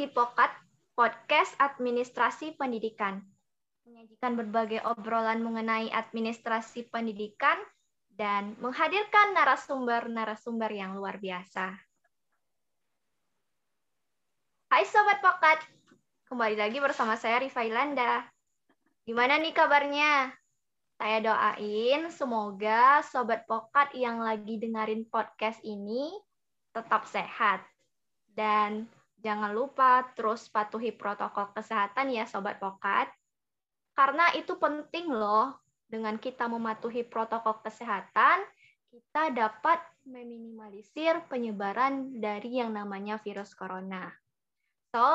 Di Pokat, Podcast Administrasi Pendidikan. Menyajikan berbagai obrolan mengenai administrasi pendidikan dan menghadirkan narasumber-narasumber yang luar biasa. Hai Sobat Pokat, kembali lagi bersama saya Rifa Ilanda. Gimana nih kabarnya? Saya doain semoga Sobat Pokat yang lagi dengerin podcast ini tetap sehat. Dan jangan lupa terus patuhi protokol kesehatan ya Sobat Pokat. Karena itu penting loh, dengan kita mematuhi protokol kesehatan, kita dapat meminimalisir penyebaran dari yang namanya virus corona. So,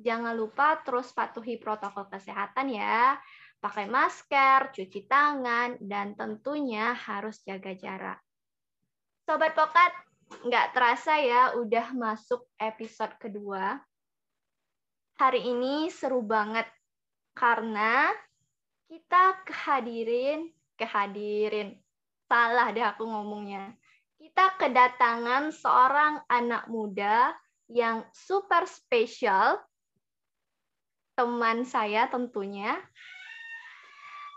jangan lupa terus patuhi protokol kesehatan ya. Pakai masker, cuci tangan, dan tentunya harus jaga jarak. Sobat Pokat, nggak terasa ya udah masuk episode kedua. Hari ini seru banget karena kita kehadirin, kehadirin, salah deh aku ngomongnya. Kita kedatangan seorang anak muda yang super spesial, teman saya tentunya.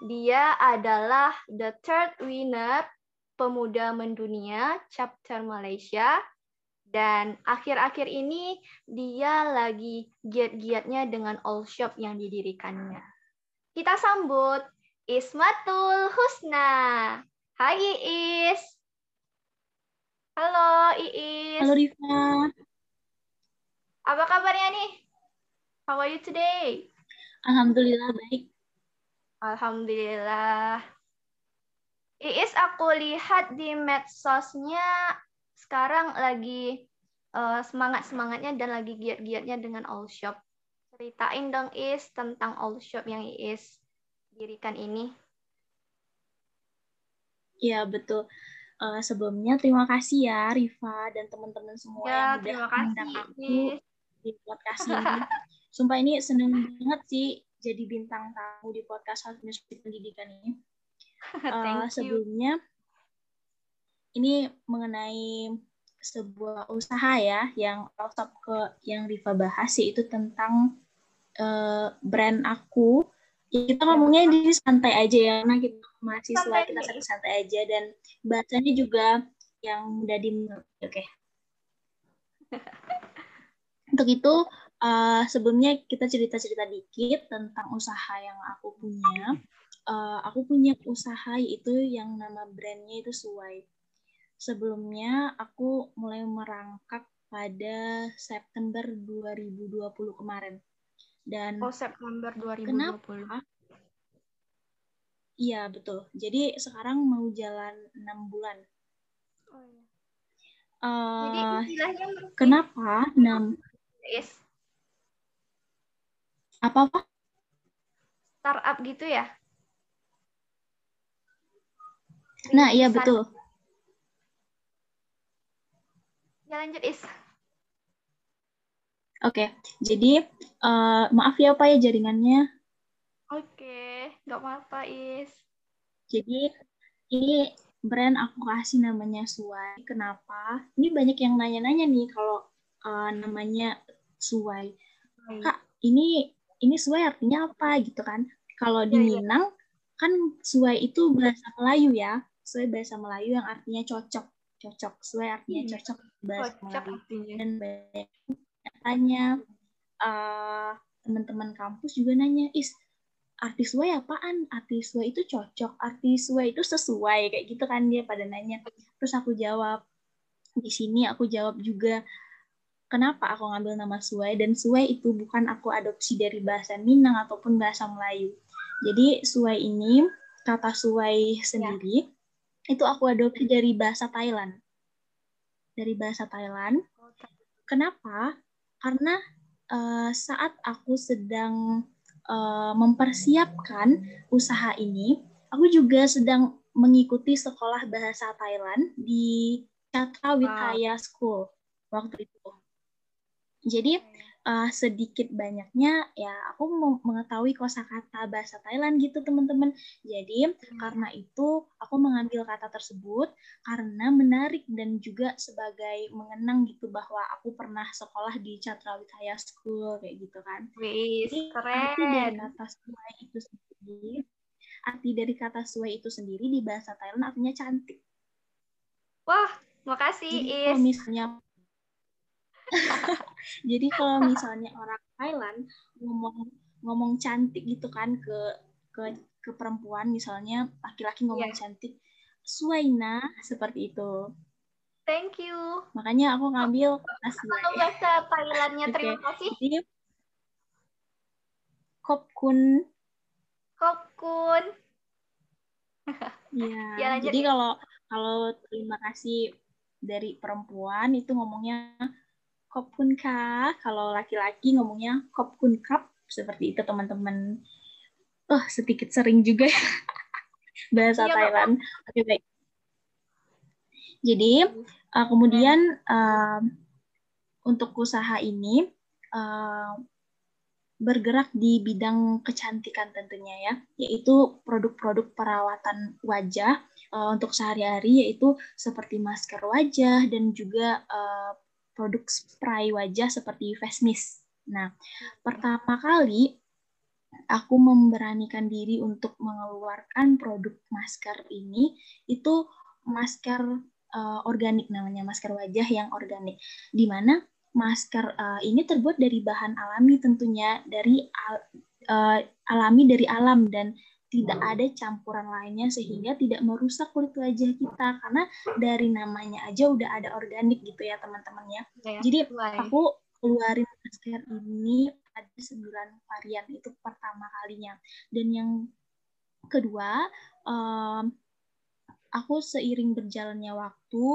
Dia adalah the third winner Pemuda Mendunia chapter Malaysia dan akhir-akhir ini dia lagi giat-giatnya dengan all shop yang didirikannya. Kita sambut Ismatul Husna. Hai Iis. Halo Iis. Halo Rifa. Apa kabarnya nih? How are you today? Alhamdulillah baik. Alhamdulillah. Iis aku lihat di medsosnya sekarang lagi uh, semangat-semangatnya dan lagi giat-giatnya dengan all shop. Ceritain dong Is tentang all shop yang Is dirikan ini. Ya betul. Uh, sebelumnya terima kasih ya Riva dan teman-teman semua ya, yang udah mengundang aku di podcast ini. Sumpah ini seneng banget sih jadi bintang tamu di podcast Administrasi Pendidikan ini. Uh, sebelumnya ini mengenai sebuah usaha ya yang top ke yang Riva bahas yaitu tentang uh, brand aku. Ya, kita ngomongnya di santai aja ya, karena kita mahasiswa santai. kita santai-santai aja dan bahasanya juga yang udah dimengerti. Oke. Okay. Untuk itu uh, sebelumnya kita cerita-cerita dikit tentang usaha yang aku punya uh, aku punya usaha yaitu yang nama brandnya itu Suai. Sebelumnya aku mulai merangkak pada September 2020 kemarin. Dan Oh, September 2020. Kenapa? Iya, betul. Jadi sekarang mau jalan enam bulan. Oh, iya. Uh, Jadi istilahnya kenapa enam? Yes. Apa apa? Startup gitu ya? Nah, iya betul. Ya lanjut Is. Oke, jadi uh, maaf ya Pak ya jaringannya. Oke, nggak apa-apa Is. Jadi ini brand aku kasih namanya Suai. Kenapa? Ini banyak yang nanya-nanya nih kalau uh, namanya Suai. Kak, ini ini Suai artinya apa gitu kan? Kalau di Iya, iya. Minang kan Suai itu bahasa Melayu ya. Suai bahasa Melayu yang artinya cocok. Cocok. Suai artinya Hmm. cocok bahasa Kocak Melayu. artinya. Dan banyak uh, teman-teman kampus juga nanya, "Is, arti Suai apaan? Arti Suai itu cocok, arti Suai itu sesuai." Kayak gitu kan dia pada nanya. Terus aku jawab. Di sini aku jawab juga kenapa aku ngambil nama Suai dan Suai itu bukan aku adopsi dari bahasa Minang ataupun bahasa Melayu. Jadi Suai ini kata Suai sendiri itu aku adopsi dari bahasa Thailand. Dari bahasa Thailand. Kenapa? Karena uh, saat aku sedang uh, mempersiapkan usaha ini, aku juga sedang mengikuti sekolah bahasa Thailand di Chatra Witaya School waktu itu. Jadi uh, sedikit banyaknya ya aku mengetahui kosakata bahasa Thailand gitu teman-teman. Jadi hmm. karena itu aku mengambil kata tersebut karena menarik dan juga sebagai mengenang gitu bahwa aku pernah sekolah di Chatrawitaya School kayak gitu kan. Wih, keren. Arti dari kata suai itu sendiri, arti dari kata suai itu sendiri di bahasa Thailand artinya cantik. Wah, makasih Jadi, Is. Kalau misalnya Jadi kalau misalnya orang Thailand ngomong ngomong cantik gitu kan ke ke ke perempuan misalnya laki-laki ngomong yeah. cantik suaina seperti itu. Thank you. Makanya aku ngambil nasi. Kalau bahasa Thailandnya okay. terima kasih. Jadi, kopkun. Kopkun. Iya. ya, jadi kalau kalau terima kasih dari perempuan itu ngomongnya kopkun ka. Kalau laki-laki ngomongnya kopkun kap. Seperti itu teman-teman. Oh, sedikit sering juga ya. bahasa iya, Thailand. Oke, okay, baik. Jadi, uh, kemudian uh, untuk usaha ini uh, bergerak di bidang kecantikan tentunya ya, yaitu produk-produk perawatan wajah uh, untuk sehari-hari yaitu seperti masker wajah dan juga uh, produk spray wajah seperti face mist. Nah, pertama kali aku memberanikan diri untuk mengeluarkan produk masker ini itu masker uh, organik namanya masker wajah yang organik di mana masker uh, ini terbuat dari bahan alami tentunya dari al, uh, alami dari alam dan tidak hmm. ada campuran lainnya sehingga tidak merusak kulit wajah kita karena dari namanya aja udah ada organik gitu ya teman-teman ya. ya Jadi aku keluarin masker ini ada sembilan varian itu pertama kalinya dan yang kedua um, aku seiring berjalannya waktu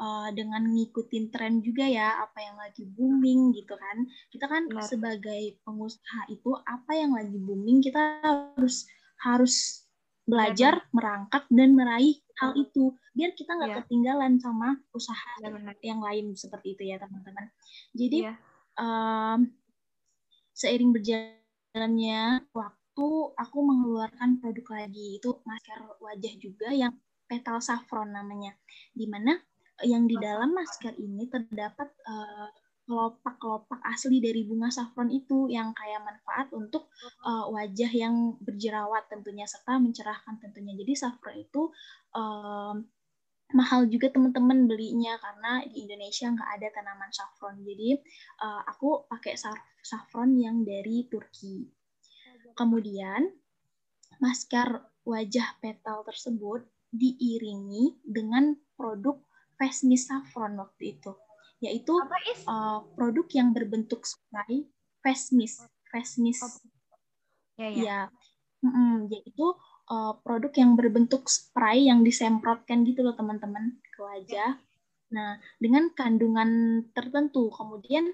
uh, dengan ngikutin tren juga ya apa yang lagi booming gitu kan kita kan Benar. sebagai pengusaha itu apa yang lagi booming kita harus harus belajar, merangkak dan meraih hal itu biar kita nggak yeah. ketinggalan sama usaha Benar. yang lain seperti itu ya teman-teman. Jadi yeah. um, seiring berjalannya waktu aku mengeluarkan produk lagi itu masker wajah juga yang petal saffron namanya, di mana yang di dalam masker ini terdapat uh, kelopak-kelopak asli dari bunga saffron itu yang kaya manfaat untuk uh, wajah yang berjerawat tentunya serta mencerahkan tentunya. Jadi saffron itu um, mahal juga teman-teman belinya karena di Indonesia nggak ada tanaman saffron. Jadi uh, aku pakai saffron yang dari Turki. Kemudian masker wajah petal tersebut diiringi dengan produk face mist saffron waktu itu yaitu uh, produk yang berbentuk spray face mist face mist oh. ya, ya. ya mm -mm, yaitu uh, produk yang berbentuk spray yang disemprotkan gitu loh teman-teman ke wajah nah dengan kandungan tertentu kemudian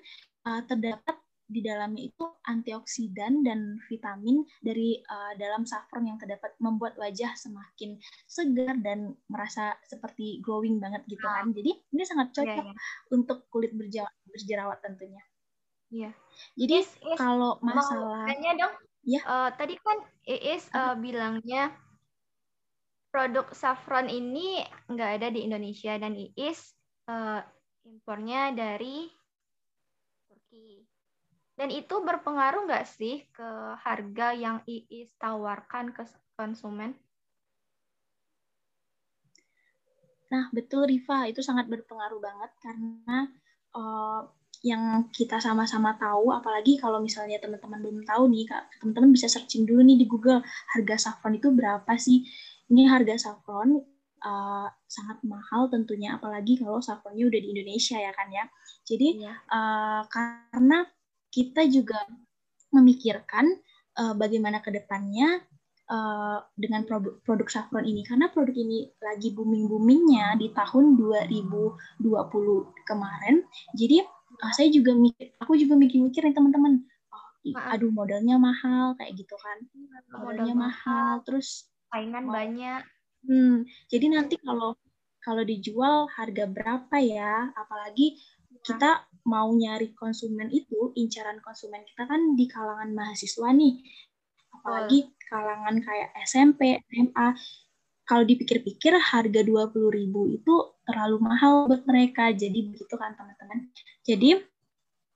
uh, terdapat di dalamnya itu antioksidan dan vitamin dari uh, dalam saffron yang terdapat membuat wajah semakin segar dan merasa seperti glowing banget gitu kan. Jadi ini sangat iya, cocok yeah, yeah. untuk kulit berjerawat, berjerawat tentunya. Iya. Yeah. Jadi yes, yes. kalau masalah tanya dong. Ya. Uh, tadi kan Iis uh, bilangnya produk saffron ini nggak ada di Indonesia dan Iis uh, impornya dari dan itu berpengaruh nggak sih ke harga yang IIS tawarkan ke konsumen? Nah, betul Riva, itu sangat berpengaruh banget karena uh, yang kita sama-sama tahu, apalagi kalau misalnya teman-teman belum tahu nih, teman-teman bisa searching dulu nih di Google, harga saffron itu berapa sih? Ini harga saffron uh, sangat mahal tentunya, apalagi kalau saffronnya udah di Indonesia ya kan ya. Jadi, ya. Uh, karena kita juga memikirkan uh, bagaimana ke depannya uh, dengan produk, produk saffron ini karena produk ini lagi booming-boomingnya di tahun 2020 kemarin. Jadi uh, saya juga mikir, aku juga mikir-mikir nih teman-teman, oh, aduh modalnya mahal kayak gitu kan, modalnya Modal mahal, terus saingan banyak. Hmm, jadi nanti kalau kalau dijual harga berapa ya? Apalagi kita mau nyari konsumen itu, incaran konsumen kita kan di kalangan mahasiswa nih. Apalagi kalangan kayak SMP, SMA. Kalau dipikir-pikir harga 20.000 itu terlalu mahal buat mereka. Jadi begitu kan teman-teman. Jadi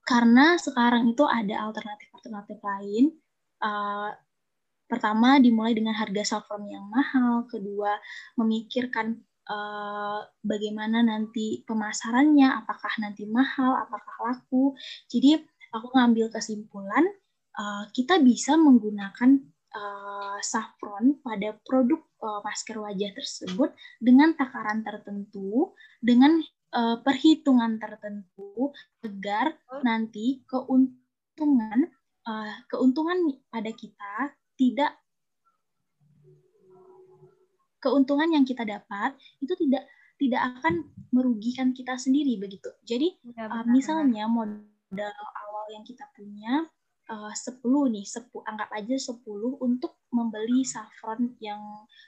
karena sekarang itu ada alternatif-alternatif lain. Uh, pertama dimulai dengan harga saffron yang mahal, kedua memikirkan uh, bagaimana nanti pemasarannya, apakah nanti mahal, apakah laku. Jadi aku ngambil kesimpulan uh, kita bisa menggunakan uh, saffron pada produk uh, masker wajah tersebut dengan takaran tertentu, dengan uh, perhitungan tertentu agar oh. nanti keuntungan uh, keuntungan pada kita tidak keuntungan yang kita dapat itu tidak tidak akan merugikan kita sendiri begitu. Jadi ya, uh, misalnya modal awal yang kita punya uh, 10 nih, 10 anggap aja 10 untuk membeli saffron yang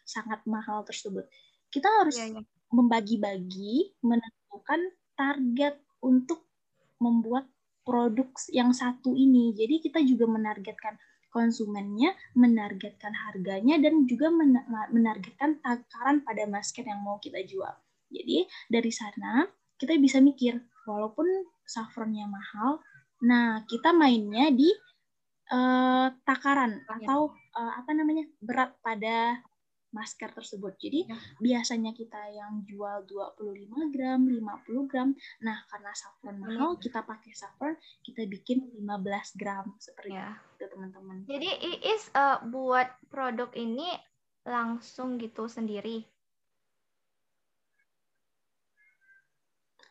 sangat mahal tersebut. Kita harus ya, ya. membagi-bagi menentukan target untuk membuat produk yang satu ini. Jadi kita juga menargetkan konsumennya, menargetkan harganya dan juga menargetkan takaran pada masker yang mau kita jual. Jadi dari sana kita bisa mikir walaupun saffronnya mahal, nah kita mainnya di uh, takaran atau uh, apa namanya berat pada masker tersebut. Jadi ya. biasanya kita yang jual 25 gram, 50 gram. Nah, karena saffron mahal, kita pakai saffron, kita bikin 15 gram seperti ya. itu, teman-teman. Jadi Iis uh, buat produk ini langsung gitu sendiri.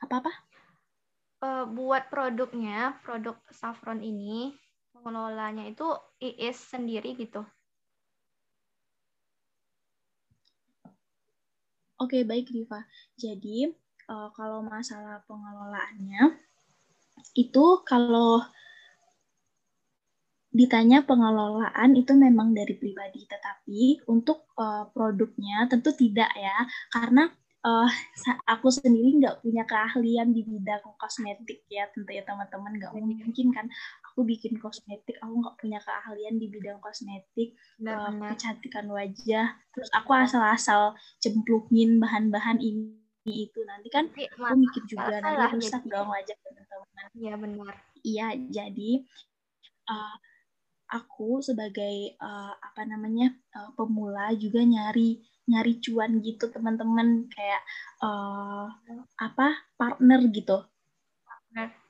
Apa-apa? Uh, buat produknya, produk saffron ini pengelolanya itu Iis sendiri gitu. Oke, baik Riva. Jadi, uh, kalau masalah pengelolaannya, itu kalau ditanya pengelolaan itu memang dari pribadi, tetapi untuk uh, produknya tentu tidak ya, karena uh, aku sendiri nggak punya keahlian di bidang kosmetik ya, tentu ya teman-teman nggak mungkin kan aku bikin kosmetik aku nggak punya keahlian di bidang kosmetik uh, kecantikan wajah. Terus aku asal-asal cemplungin bahan-bahan ini itu. Nanti kan aku mikir juga nanti rusak dong wajah teman-teman. Iya benar. Iya jadi uh, aku sebagai uh, apa namanya uh, pemula juga nyari nyari cuan gitu teman-teman. Kayak uh, apa partner gitu. Partner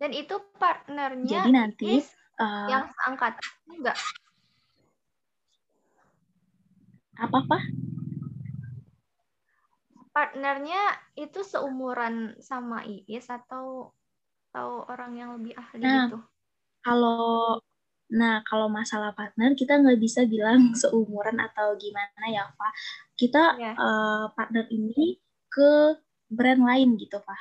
dan itu partnernya Jadi nanti uh, yang seangkat enggak? Apa-apa? Partnernya itu seumuran sama Iis atau atau orang yang lebih ahli nah, gitu? Kalau Nah, kalau masalah partner, kita nggak bisa bilang seumuran atau gimana ya, Pak. Kita yeah. Iya. uh, partner ini ke brand lain gitu, Pak.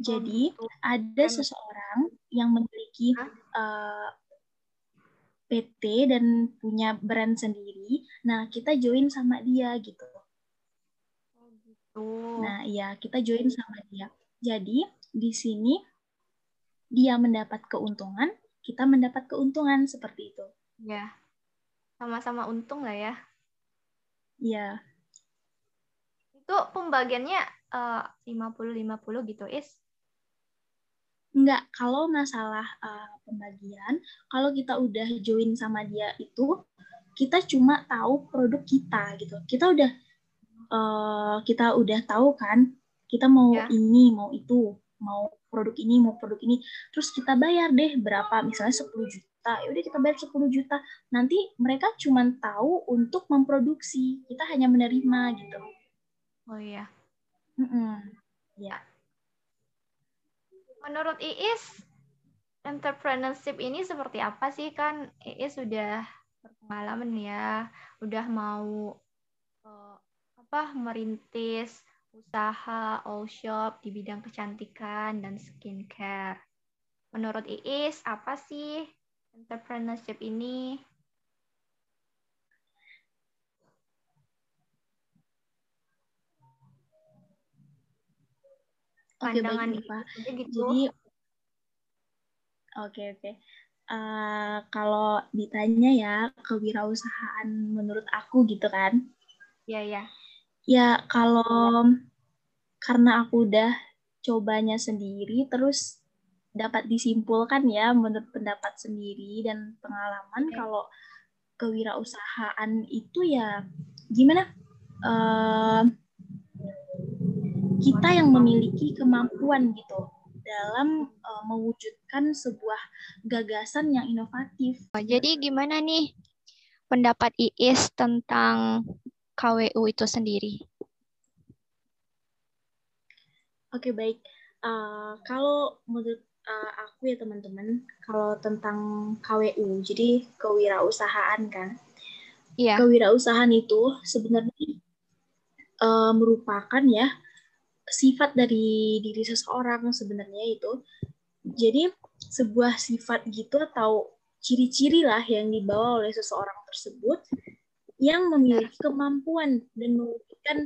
Jadi oh, gitu. ada seseorang yang memiliki uh, eh, PT dan punya brand sendiri. Nah, kita join sama dia gitu. Oh, gitu. Nah, iya, kita join sama dia. Jadi, di sini dia mendapat keuntungan, kita mendapat keuntungan seperti itu. Ya. Sama-sama untung lah ya. Iya. Itu pembagiannya uh, 50-50 gitu, Is? Enggak, kalau masalah uh, pembagian, kalau kita udah join sama dia itu, kita cuma tahu produk kita gitu. Kita udah uh, kita udah tahu kan, kita mau ya. ini, mau itu, mau produk ini, mau produk ini. Terus kita bayar deh berapa, misalnya 10 juta. Ya udah kita bayar 10 juta. Nanti mereka cuma tahu untuk memproduksi. Kita hanya menerima gitu. Oh iya. Mm -mm. Ya menurut Iis entrepreneurship ini seperti apa sih kan Iis sudah berpengalaman ya, udah mau uh, apa merintis usaha all shop di bidang kecantikan dan skincare. Menurut Iis apa sih entrepreneurship ini? Pandangan okay, baik, itu gitu. Jadi Oke, okay, oke. Okay. Uh, eh, kalau ditanya ya kewirausahaan menurut aku gitu kan. Iya, ya. Ya, kalau karena aku udah cobanya sendiri terus dapat disimpulkan ya menurut pendapat sendiri dan pengalaman okay. kalau kewirausahaan itu ya gimana uh, kita yang memiliki kemampuan gitu dalam uh, mewujudkan sebuah gagasan yang inovatif. Jadi gimana nih pendapat Iis tentang KWU itu sendiri? Oke baik. Uh, kalau menurut uh, aku ya teman-teman, kalau tentang KWU, jadi kewirausahaan kan. Iya. Kewirausahaan itu sebenarnya uh, merupakan ya sifat dari diri seseorang sebenarnya itu. Jadi sebuah sifat gitu atau ciri-ciri lah yang dibawa oleh seseorang tersebut yang memiliki kemampuan dan mewujudkan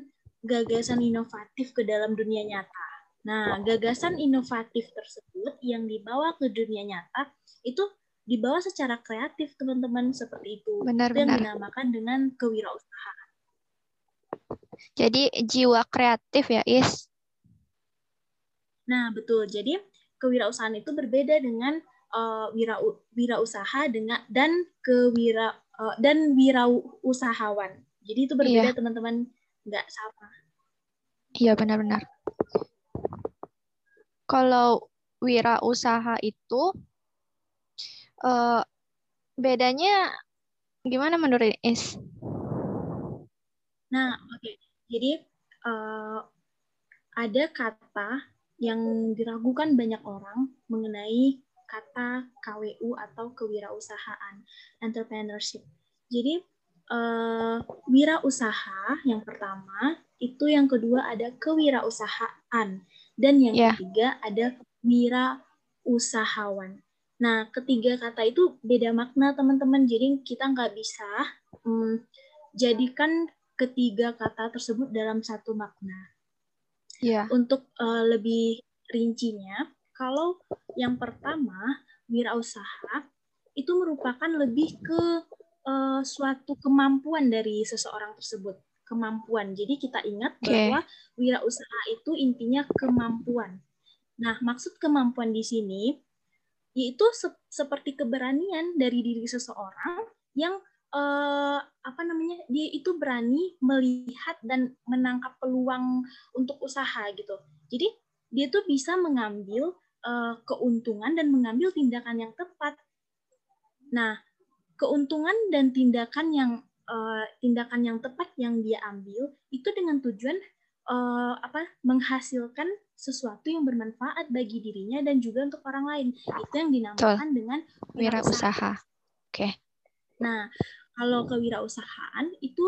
gagasan inovatif ke dalam dunia nyata. Nah, gagasan inovatif tersebut yang dibawa ke dunia nyata itu dibawa secara kreatif, teman-teman, seperti itu. Benar, itu yang dinamakan dengan kewirausahaan. Jadi jiwa kreatif ya, Is? Nah, betul. Jadi kewirausahaan itu berbeda dengan uh, wira wirausaha dengan dan kewira uh, dan wirausahawan. Jadi itu berbeda, iya. teman-teman, nggak sama. Iya, benar-benar kalau wirausaha itu uh, bedanya gimana menurut Is? Nah, oke. Okay. Jadi uh, ada kata yang diragukan banyak orang mengenai kata KWU atau kewirausahaan, entrepreneurship. Jadi uh, wirausaha yang pertama, itu yang kedua ada kewirausahaan. Dan yang yeah. ketiga ada wira usahawan. Nah, ketiga kata itu beda makna teman-teman. Jadi kita nggak bisa um, jadikan ketiga kata tersebut dalam satu makna. Yeah. Untuk uh, lebih rincinya, kalau yang pertama wirausaha itu merupakan lebih ke uh, suatu kemampuan dari seseorang tersebut kemampuan. Jadi kita ingat okay. bahwa wirausaha itu intinya kemampuan. Nah, maksud kemampuan di sini yaitu se seperti keberanian dari diri seseorang yang eh, apa namanya dia itu berani melihat dan menangkap peluang untuk usaha gitu. Jadi dia tuh bisa mengambil eh, keuntungan dan mengambil tindakan yang tepat. Nah, keuntungan dan tindakan yang uh, tindakan yang tepat yang dia ambil itu dengan tujuan uh, apa menghasilkan sesuatu yang bermanfaat bagi dirinya dan juga untuk orang lain itu yang dinamakan Betul. dengan wirausaha. Oke. Okay. Nah, kalau kewirausahaan itu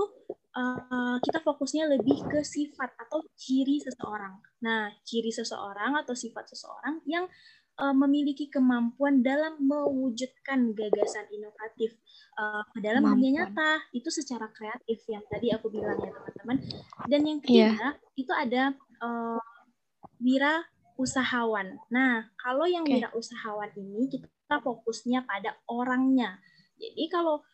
uh, kita fokusnya lebih ke sifat atau ciri seseorang. Nah, ciri seseorang atau sifat seseorang yang uh, memiliki kemampuan dalam mewujudkan gagasan inovatif uh, dalam dunia nyata itu secara kreatif yang tadi aku bilang ya teman-teman. Dan yang ketiga yeah. itu ada uh, wira usahawan. Nah, kalau yang okay. wira usahawan ini kita fokusnya pada orangnya. Jadi kalau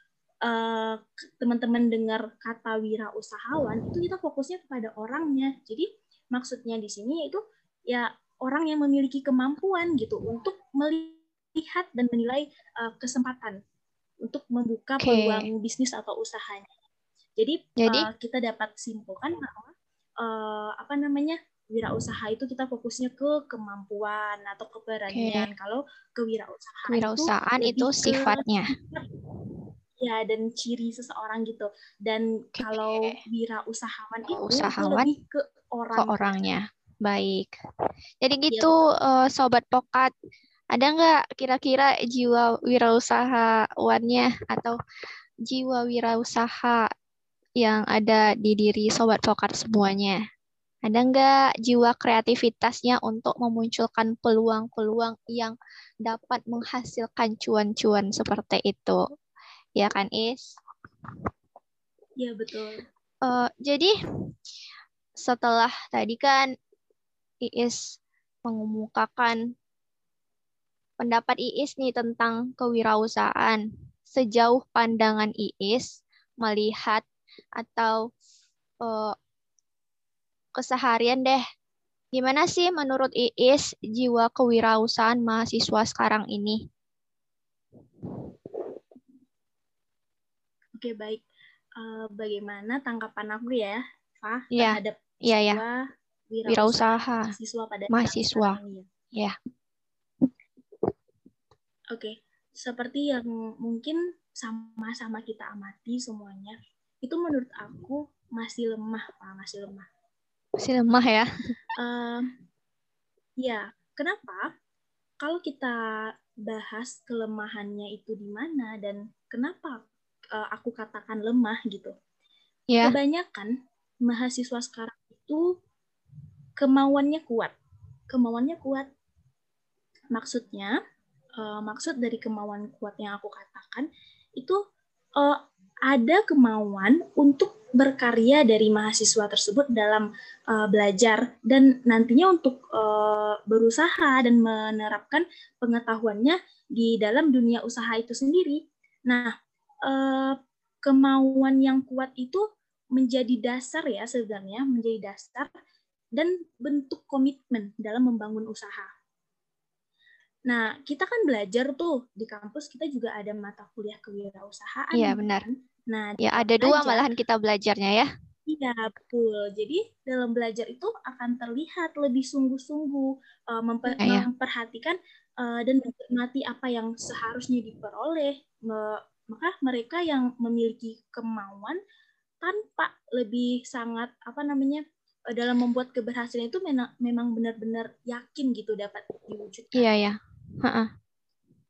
teman teman-teman dengar kata wira usahawan itu kita fokusnya kepada orangnya. Jadi maksudnya di sini itu ya orang yang memiliki kemampuan gitu untuk melihat dan menilai uh, kesempatan untuk membuka okay. peluang bisnis atau usahanya. Jadi, Jadi? Uh, kita dapat simpulkan bahwa uh, apa namanya wirausaha itu kita fokusnya ke kemampuan atau keberanian. Okay. Kalau kewirausahaan, kewirausahaan itu, itu sifatnya. Ya dan ciri seseorang gitu. Dan okay. kalau wirausahawan itu, usahawan itu lebih ke orang ke orangnya. Baik. Jadi iya, gitu uh, sobat pokat, ada nggak kira-kira jiwa wirausahawannya atau jiwa wirausaha yang ada di diri sobat pokat semuanya? Ada nggak jiwa kreativitasnya untuk memunculkan peluang-peluang yang dapat menghasilkan cuan-cuan seperti itu? Ya kan, Is? Iya, betul. Uh, jadi setelah tadi kan Iis mengemukakan pendapat Iis nih tentang kewirausahaan. Sejauh pandangan Iis melihat atau uh, keseharian deh, gimana sih menurut Iis jiwa kewirausahaan mahasiswa sekarang ini? Oke, baik. Uh, bagaimana tanggapan aku ya, Fah, ya. terhadap ya, ya. wirausaha mahasiswa pada mahasiswa. Ya. ya. Oke, seperti yang mungkin sama-sama kita amati semuanya, itu menurut aku masih lemah, Pak, masih lemah. Masih lemah ya? Uh, ya, kenapa? Kalau kita bahas kelemahannya itu di mana dan kenapa uh, aku katakan lemah gitu. Yeah. Kebanyakan mahasiswa sekarang itu kemauannya kuat. Kemauannya kuat. Maksudnya uh, maksud dari kemauan kuat yang aku katakan itu uh, ada kemauan untuk berkarya dari mahasiswa tersebut dalam uh, belajar dan nantinya untuk uh, berusaha dan menerapkan pengetahuannya di dalam dunia usaha itu sendiri. Nah, uh, kemauan yang kuat itu menjadi dasar ya sebenarnya menjadi dasar dan bentuk komitmen dalam membangun usaha. Nah, kita kan belajar tuh di kampus kita juga ada mata kuliah kewirausahaan. Iya, benar. Kan? Nah, ya ada dua malahan kita belajarnya ya. Iya, betul. Jadi dalam belajar itu akan terlihat lebih sungguh-sungguh uh, memper ya, ya. memperhatikan uh, dan menikmati apa yang seharusnya diperoleh. Maka mereka yang memiliki kemauan tanpa lebih sangat apa namanya eh, dalam membuat keberhasilan itu memang benar-benar yakin gitu dapat diwujudkan. Iya ya.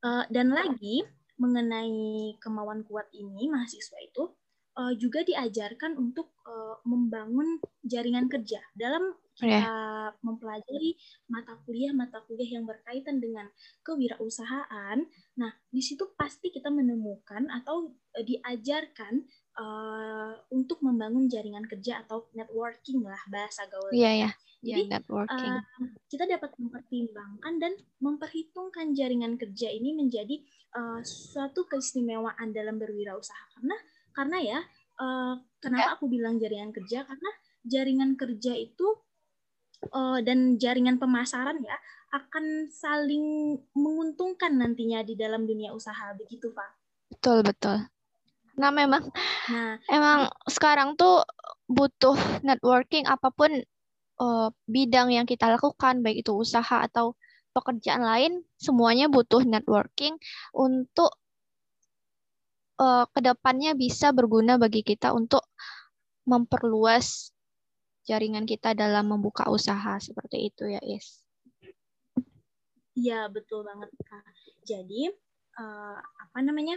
Uh, dan lagi mengenai kemauan kuat ini mahasiswa itu uh, juga diajarkan untuk uh, membangun jaringan kerja dalam yeah. mempelajari mata kuliah mata kuliah yang berkaitan dengan kewirausahaan. Nah, di situ pasti kita menemukan atau uh, diajarkan uh, untuk membangun jaringan kerja atau networking lah bahasa gaulnya. Iya yeah, ya. Yeah. Jadi yeah, networking. Uh, kita dapat mempertimbangkan dan memperhitungkan jaringan kerja ini menjadi uh, suatu keistimewaan dalam berwirausaha karena karena ya uh, kenapa aku bilang jaringan kerja karena jaringan kerja itu uh, dan jaringan pemasaran ya akan saling menguntungkan nantinya di dalam dunia usaha begitu pak. Betul betul. Nah memang, nah emang sekarang tuh butuh networking apa pun uh, bidang yang kita lakukan, baik itu usaha atau pekerjaan lain, semuanya butuh networking untuk uh, ke depannya bisa berguna bagi kita untuk memperluas jaringan kita dalam membuka usaha seperti itu ya, Is. Iya, betul banget, Kak. Jadi, uh, apa namanya?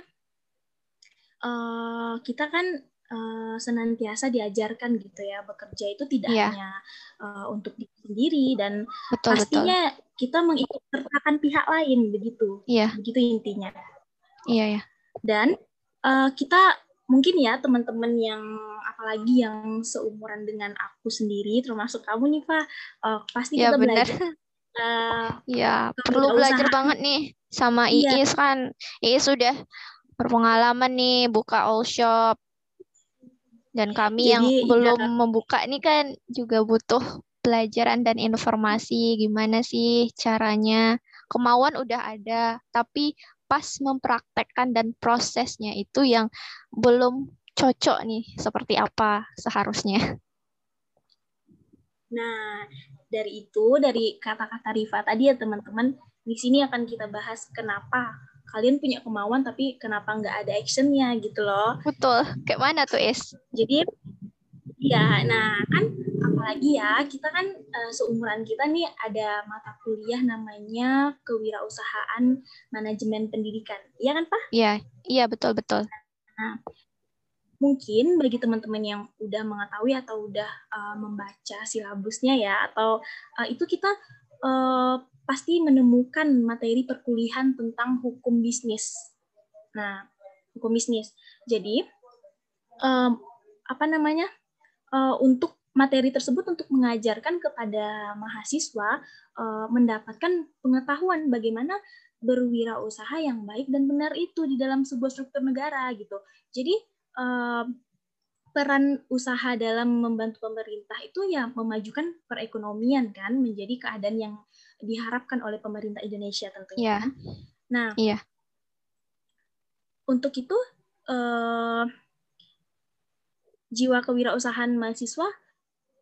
Uh, kita kan uh, senantiasa diajarkan gitu ya bekerja itu tidak yeah. hanya uh, untuk diri sendiri dan betul, pastinya betul. kita mengikut sertakan pihak lain begitu yeah. begitu intinya iya yeah, ya yeah. dan uh, kita mungkin ya teman-teman yang apalagi yang seumuran dengan aku sendiri termasuk kamu nih pak uh, pasti ya, kita benar. belajar uh, ya perlu belajar banget nih sama iya. Iis kan Iis sudah berpengalaman nih buka all shop dan kami Jadi, yang belum ya. membuka ini kan juga butuh pelajaran dan informasi gimana sih caranya. Kemauan udah ada, tapi pas mempraktekkan dan prosesnya itu yang belum cocok nih seperti apa seharusnya. Nah, dari itu dari kata-kata Rifa tadi ya teman-teman, di sini akan kita bahas kenapa kalian punya kemauan tapi kenapa nggak ada actionnya gitu loh. Betul. Kayak mana tuh es jadi ya nah kan apalagi ya kita kan uh, seumuran kita nih ada mata kuliah namanya kewirausahaan manajemen pendidikan iya kan pak iya iya betul betul nah mungkin bagi teman-teman yang udah mengetahui atau udah uh, membaca silabusnya ya atau uh, itu kita uh, pasti menemukan materi perkuliahan tentang hukum bisnis. Nah, hukum bisnis. Jadi, um, apa namanya? Uh, untuk materi tersebut untuk mengajarkan kepada mahasiswa uh, mendapatkan pengetahuan bagaimana berwirausaha yang baik dan benar itu di dalam sebuah struktur negara gitu. Jadi uh, peran usaha dalam membantu pemerintah itu ya memajukan perekonomian kan menjadi keadaan yang diharapkan oleh pemerintah Indonesia tentunya. Yeah. Nah, yeah. untuk itu uh, jiwa kewirausahaan mahasiswa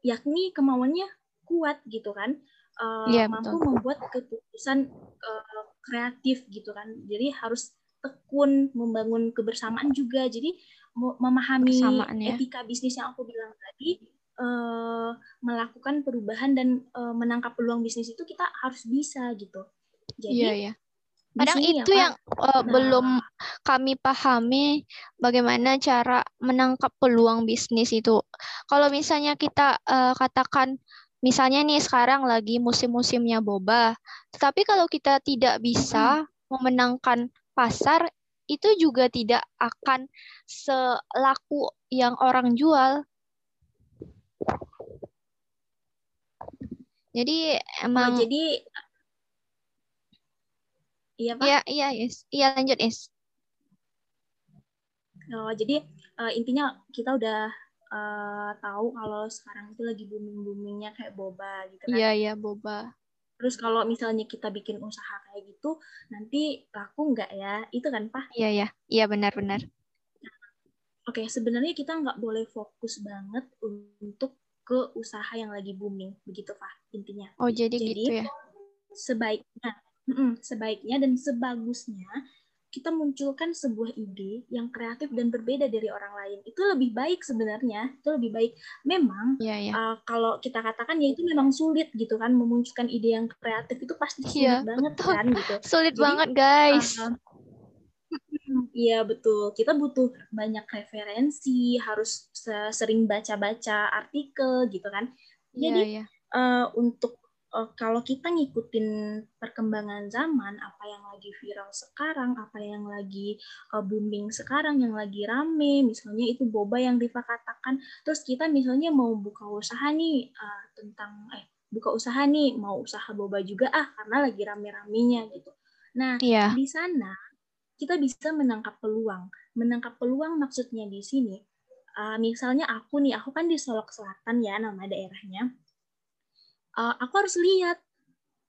yakni kemauannya kuat gitu kan uh, ya, mampu betul. membuat keputusan uh, kreatif gitu kan jadi harus tekun membangun kebersamaan juga jadi memahami ya. etika bisnis yang aku bilang tadi uh, melakukan perubahan dan uh, menangkap peluang bisnis itu kita harus bisa gitu jadi iya, iya. Kadang itu ya, yang uh, nah. belum kami pahami bagaimana cara menangkap peluang bisnis itu. Kalau misalnya kita uh, katakan misalnya nih sekarang lagi musim-musimnya boba, tetapi kalau kita tidak bisa hmm. memenangkan pasar itu juga tidak akan selaku yang orang jual. Jadi oh, emang oh, jadi Iya, Pak? Iya, iya, yes. Iya, lanjut, Is. Oh, jadi uh, intinya kita udah uh, tahu kalau sekarang itu lagi booming-boomingnya kayak boba gitu kan. Iya, iya, boba. Terus kalau misalnya kita bikin usaha kayak gitu, nanti laku nggak ya? Itu kan, Pak? Iya, iya. Iya, benar-benar. Oke, okay, sebenarnya kita nggak boleh fokus banget untuk ke usaha yang lagi booming, begitu, Pak, intinya. Oh, jadi, jadi gitu ya? Sebaiknya sebaiknya dan sebagusnya kita munculkan sebuah ide yang kreatif dan berbeda dari orang lain itu lebih baik sebenarnya itu lebih baik memang yeah, yeah. Uh, kalau kita katakan ya itu memang sulit gitu kan memunculkan ide yang kreatif itu pasti sulit yeah, banget betul. kan gitu sulit Jadi, banget guys uh, Iya betul. Kita butuh banyak referensi, harus sering baca-baca artikel gitu kan. Iya, Jadi yeah, yeah. Uh, untuk kalau kita ngikutin perkembangan zaman, apa yang lagi viral sekarang, apa yang lagi uh, booming sekarang, yang lagi rame, misalnya itu boba yang Riva katakan, terus kita misalnya mau buka usaha nih uh, tentang eh buka usaha nih mau usaha boba juga ah karena lagi rame-ramenya gitu. Nah yeah. di sana kita bisa menangkap peluang. Menangkap peluang maksudnya di sini, uh, misalnya aku nih, aku kan di Solok Selatan ya nama daerahnya uh, aku harus lihat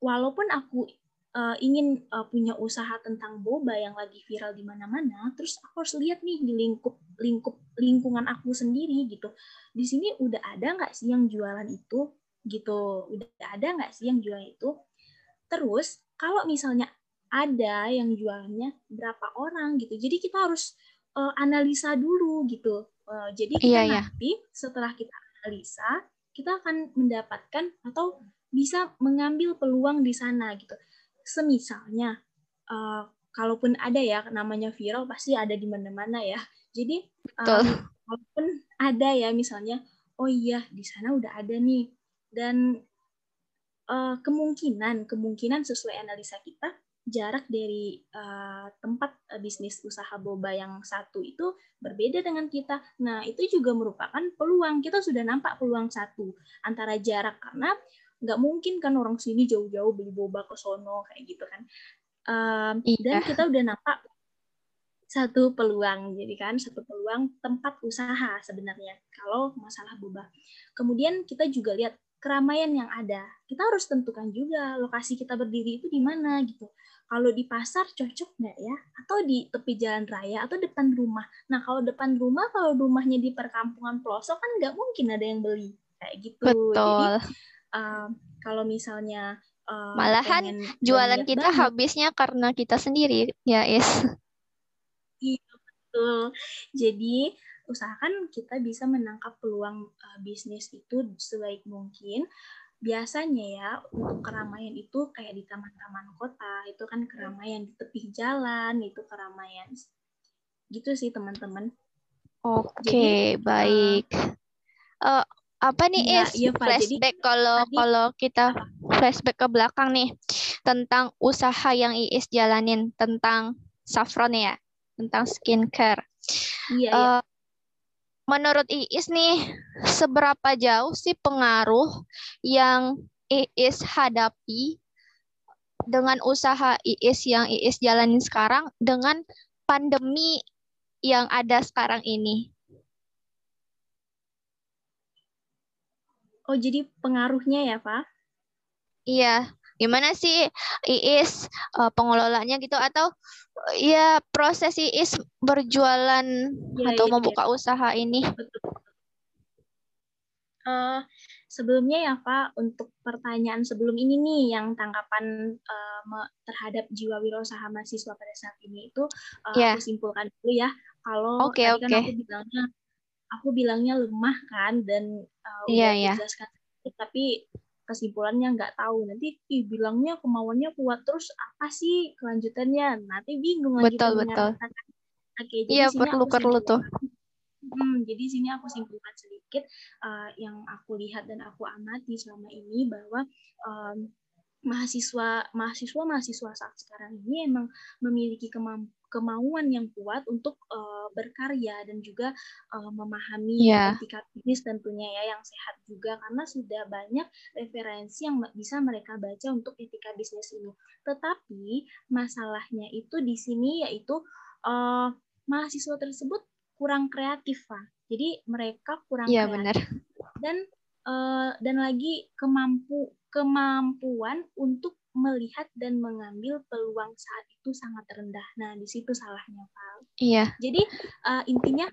walaupun aku uh, ingin uh, punya usaha tentang boba yang lagi viral di mana-mana, terus aku harus lihat nih di lingkup lingkup lingkungan aku sendiri gitu. Di sini udah ada nggak sih yang jualan itu gitu? Udah ada nggak sih yang jualan itu? Terus kalau misalnya ada yang jualannya berapa orang gitu, jadi kita harus uh, analisa dulu gitu. Uh, jadi kita iya, iya. nanti iya. setelah kita analisa, kita akan mendapatkan atau bisa mengambil peluang di sana gitu. Semisalnya, uh, kalaupun ada ya namanya viral pasti ada di mana-mana ya. Jadi um, kalaupun ada ya misalnya, oh iya di sana udah ada nih dan uh, kemungkinan kemungkinan sesuai analisa kita jarak dari uh, tempat uh, bisnis usaha boba yang satu itu berbeda dengan kita. Nah, itu juga merupakan peluang. Kita sudah nampak peluang satu antara jarak karena nggak mungkin kan orang sini jauh-jauh beli boba ke sono kayak gitu kan. Um, iya. Dan kita udah nampak satu peluang, jadi kan satu peluang tempat usaha sebenarnya kalau masalah boba. Kemudian kita juga lihat keramaian yang ada. Kita harus tentukan juga lokasi kita berdiri itu di mana gitu kalau di pasar cocok nggak ya? Atau di tepi jalan raya atau depan rumah? Nah kalau depan rumah, kalau rumahnya di perkampungan pelosok kan nggak mungkin ada yang beli kayak gitu. Betul. Jadi uh, kalau misalnya uh, malahan jualan kita banget, habisnya karena kita sendiri, ya Is. Iya betul. Jadi usahakan kita bisa menangkap peluang uh, bisnis itu sebaik mungkin biasanya ya untuk keramaian itu kayak di taman-taman kota itu kan keramaian di tepi jalan itu keramaian gitu sih teman-teman. Oke okay, baik. Uh, apa nih ya, is iya, flashback kalau kalau kita flashback ke belakang nih tentang usaha yang Iis jalanin tentang saffron ya tentang skincare. Iya, uh, iya. Menurut Iis nih, seberapa jauh sih pengaruh yang Iis hadapi dengan usaha Iis yang Iis jalanin sekarang dengan pandemi yang ada sekarang ini? Oh, jadi pengaruhnya ya, Pak? Iya, gimana sih Iis uh, pengelolanya gitu atau ya proses Iis berjualan ya, atau ya, membuka ya. usaha ini? Uh, sebelumnya ya Pak, untuk pertanyaan sebelum ini nih yang tanggapan uh, terhadap jiwa wirausaha mahasiswa pada saat ini itu uh, yeah. aku simpulkan dulu ya. Kalau okay, tadi okay. kan aku bilangnya aku bilangnya lemah kan dan uh, yeah, udah yeah. dijelaskan tapi kesimpulannya nggak tahu. Nanti ih, bilangnya kemauannya kuat terus apa sih kelanjutannya? Nanti bingung lagi betul betul. oke jadi iya perlu perlu tuh. hmm, jadi sini aku simpulkan sedikit uh, yang aku lihat dan aku amati selama ini bahwa um, mahasiswa mahasiswa mahasiswa saat sekarang ini emang memiliki kemampuan kemauan yang kuat untuk uh, berkarya dan juga uh, memahami yeah. etika bisnis tentunya ya yang sehat juga karena sudah banyak referensi yang bisa mereka baca untuk etika bisnis ini. Tetapi masalahnya itu di sini yaitu uh, mahasiswa tersebut kurang kreatif, Pak. Jadi mereka kurang yeah, kreatif. benar. Dan uh, dan lagi kemampu kemampuan untuk melihat dan mengambil peluang saat itu sangat rendah. Nah, di situ salahnya, Pak. Iya. Jadi uh, intinya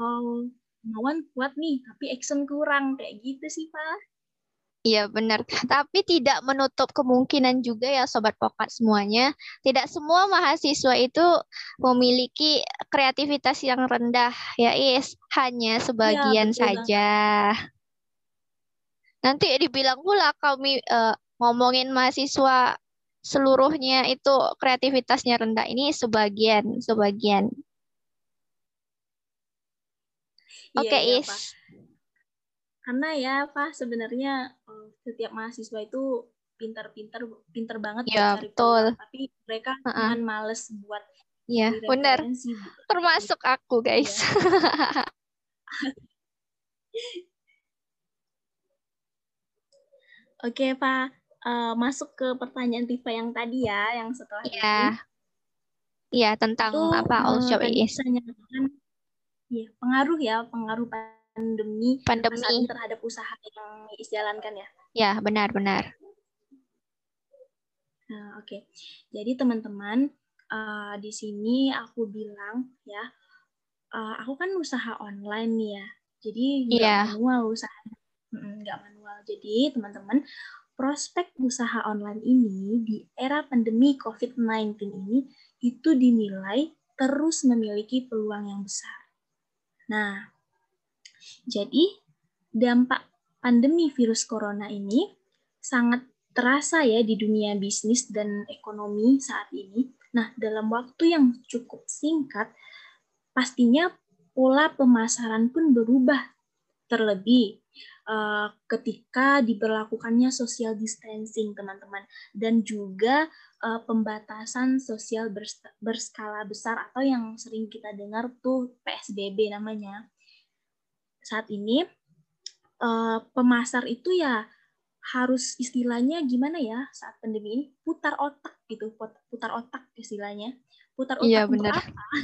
oh, kemauan kuat nih, tapi action kurang kayak gitu sih, Pak. Iya benar, tapi tidak menutup kemungkinan juga ya sobat pokat semuanya. Tidak semua mahasiswa itu memiliki kreativitas yang rendah ya Is, hanya iya, sebagian ya, saja. Nanti dibilang pula kami uh, ngomongin mahasiswa seluruhnya itu kreativitasnya rendah ini sebagian sebagian. Iya, Oke, okay, iya, Is. Pak. Karena ya, Pak, sebenarnya eh, setiap mahasiswa itu pintar-pintar pintar banget ya, cari betul. Tapi mereka uh -uh. dengan males buat Iya, benar. Termasuk aku, guys. Ya. Oke, Pak uh, masuk ke pertanyaan Tifa yang tadi ya, yang setelah Iya. Yeah. Iya, tentang itu, apa all uh, shop is. ya, pengaruh ya, pengaruh pandemi, pandemi terhadap usaha yang dijalankan ya. Ya, benar-benar. Nah, oke. Okay. Jadi teman-teman, uh, di sini aku bilang ya, uh, aku kan usaha online nih ya. Jadi nggak yeah. manual usaha, nggak manual. Jadi teman-teman, prospek usaha online ini di era pandemi COVID-19 ini itu dinilai terus memiliki peluang yang besar. Nah, jadi dampak pandemi virus corona ini sangat terasa ya di dunia bisnis dan ekonomi saat ini. Nah, dalam waktu yang cukup singkat, pastinya pola pemasaran pun berubah. Terlebih uh, ketika diberlakukannya social distancing, teman-teman, dan juga uh, pembatasan sosial berskala besar atau yang sering kita dengar tuh PSBB namanya. Saat ini uh, pemasar itu ya harus istilahnya gimana ya saat pandemi ini putar otak gitu, putar otak istilahnya. Putar iya, otak iya, untuk apa?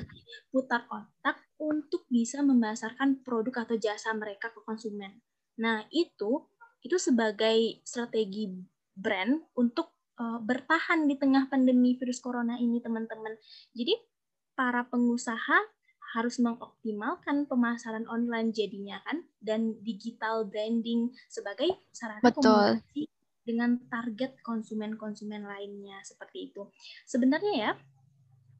Putar otak untuk bisa memasarkan produk atau jasa mereka ke konsumen. Nah, itu itu sebagai strategi brand untuk uh, bertahan di tengah pandemi virus corona ini, teman-teman. Jadi, para pengusaha harus mengoptimalkan pemasaran online jadinya kan dan digital branding sebagai sarana Betul. komunikasi dengan target konsumen-konsumen lainnya seperti itu. Sebenarnya ya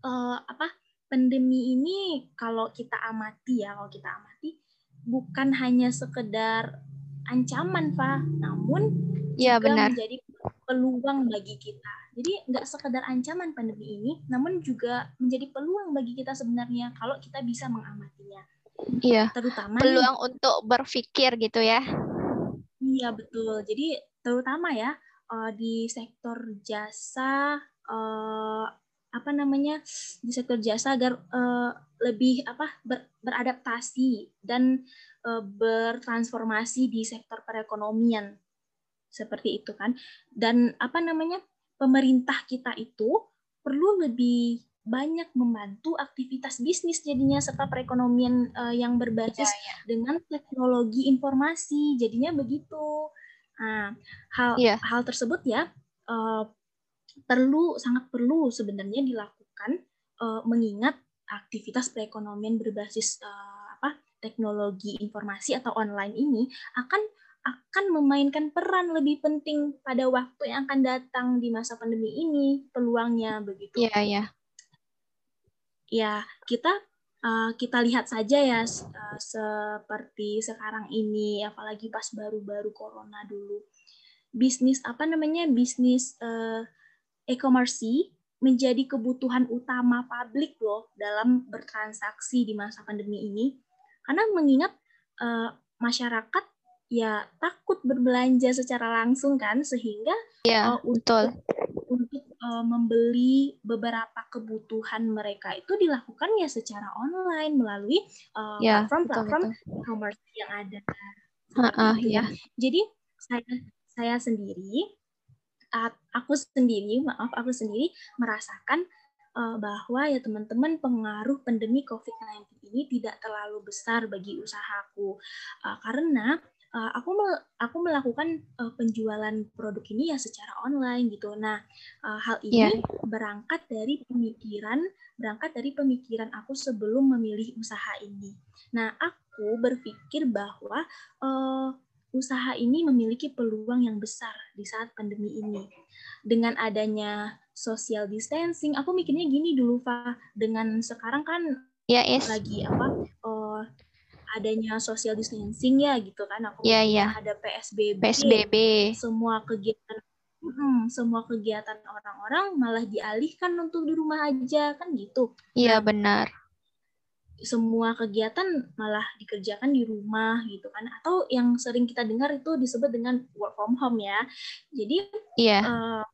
uh, apa pandemi ini kalau kita amati ya kalau kita amati bukan hanya sekedar ancaman, Pak, namun ya, juga benar. menjadi peluang bagi kita. Jadi nggak sekedar ancaman pandemi ini, namun juga menjadi peluang bagi kita sebenarnya kalau kita bisa mengamatinya. Iya. Terutama peluang nih, untuk berpikir gitu ya. Iya betul. Jadi terutama ya uh, di sektor jasa uh, apa namanya di sektor jasa agar uh, lebih apa ber, beradaptasi dan uh, bertransformasi di sektor perekonomian seperti itu kan dan apa namanya pemerintah kita itu perlu lebih banyak membantu aktivitas bisnis jadinya serta perekonomian uh, yang berbasis ya, ya. dengan teknologi informasi jadinya begitu nah, hal ya. hal tersebut ya uh, perlu sangat perlu sebenarnya dilakukan uh, mengingat aktivitas perekonomian berbasis uh, apa teknologi informasi atau online ini akan akan memainkan peran lebih penting pada waktu yang akan datang di masa pandemi ini peluangnya begitu. Iya, iya. Ya, kita uh, kita lihat saja ya uh, seperti sekarang ini apalagi pas baru-baru corona dulu. Bisnis apa namanya? Bisnis uh, e-commerce menjadi kebutuhan utama publik loh dalam bertransaksi di masa pandemi ini. Karena mengingat uh, masyarakat ya takut berbelanja secara langsung kan sehingga ya, uh, betul. untuk uh, membeli beberapa kebutuhan mereka itu dilakukan ya secara online melalui platform-platform uh, e-commerce yang ada. Uh, uh, ya. Jadi saya saya sendiri aku sendiri, maaf aku sendiri merasakan uh, bahwa ya teman-teman pengaruh pandemi COVID-19 ini tidak terlalu besar bagi usahaku uh, karena uh, aku aku melakukan uh, penjualan produk ini ya secara online gitu. Nah, uh, hal ini yeah. berangkat dari pemikiran berangkat dari pemikiran aku sebelum memilih usaha ini. Nah, aku berpikir bahwa uh, usaha ini memiliki peluang yang besar di saat pandemi ini. Dengan adanya social distancing, aku mikirnya gini dulu, Pak. Dengan sekarang kan ya, yes. lagi apa? Uh, adanya social distancing ya gitu kan aku yeah, yeah. ada PSBB PSBB semua kegiatan hmm, semua kegiatan orang-orang malah dialihkan untuk di rumah aja kan gitu iya yeah, benar semua kegiatan malah dikerjakan di rumah gitu kan. Atau yang sering kita dengar itu disebut dengan work from home ya. Jadi yeah. uh,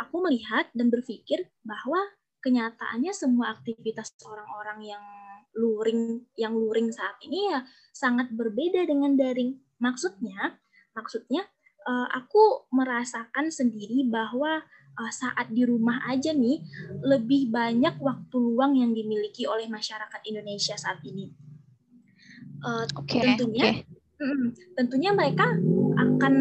aku melihat dan berpikir bahwa kenyataannya semua aktivitas orang-orang yang luring yang luring saat ini ya sangat berbeda dengan daring. Maksudnya maksudnya uh, aku merasakan sendiri bahwa uh, saat di rumah aja nih lebih banyak waktu luang yang dimiliki oleh masyarakat Indonesia saat ini. Uh, okay, tentunya, okay. mm, tentunya mereka akan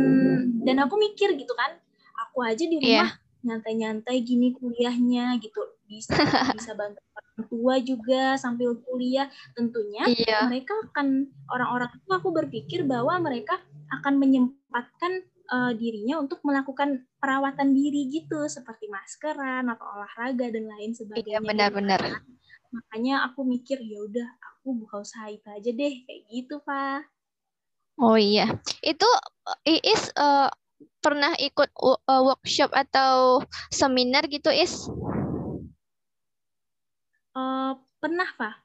dan aku mikir gitu kan, aku aja di rumah yeah. nyantai-nyantai gini kuliahnya gitu bisa bisa bantu orang tua juga sambil kuliah tentunya yeah. mereka akan orang-orang itu aku berpikir bahwa mereka akan menyempatkan uh, dirinya untuk melakukan perawatan diri gitu seperti maskeran atau olahraga dan lain sebagainya. Iya benar-benar. Makanya aku mikir ya udah aku buka usaha itu aja deh kayak gitu pak. Oh iya, itu Iis uh, pernah ikut uh, workshop atau seminar gitu Is? Uh, pernah pak.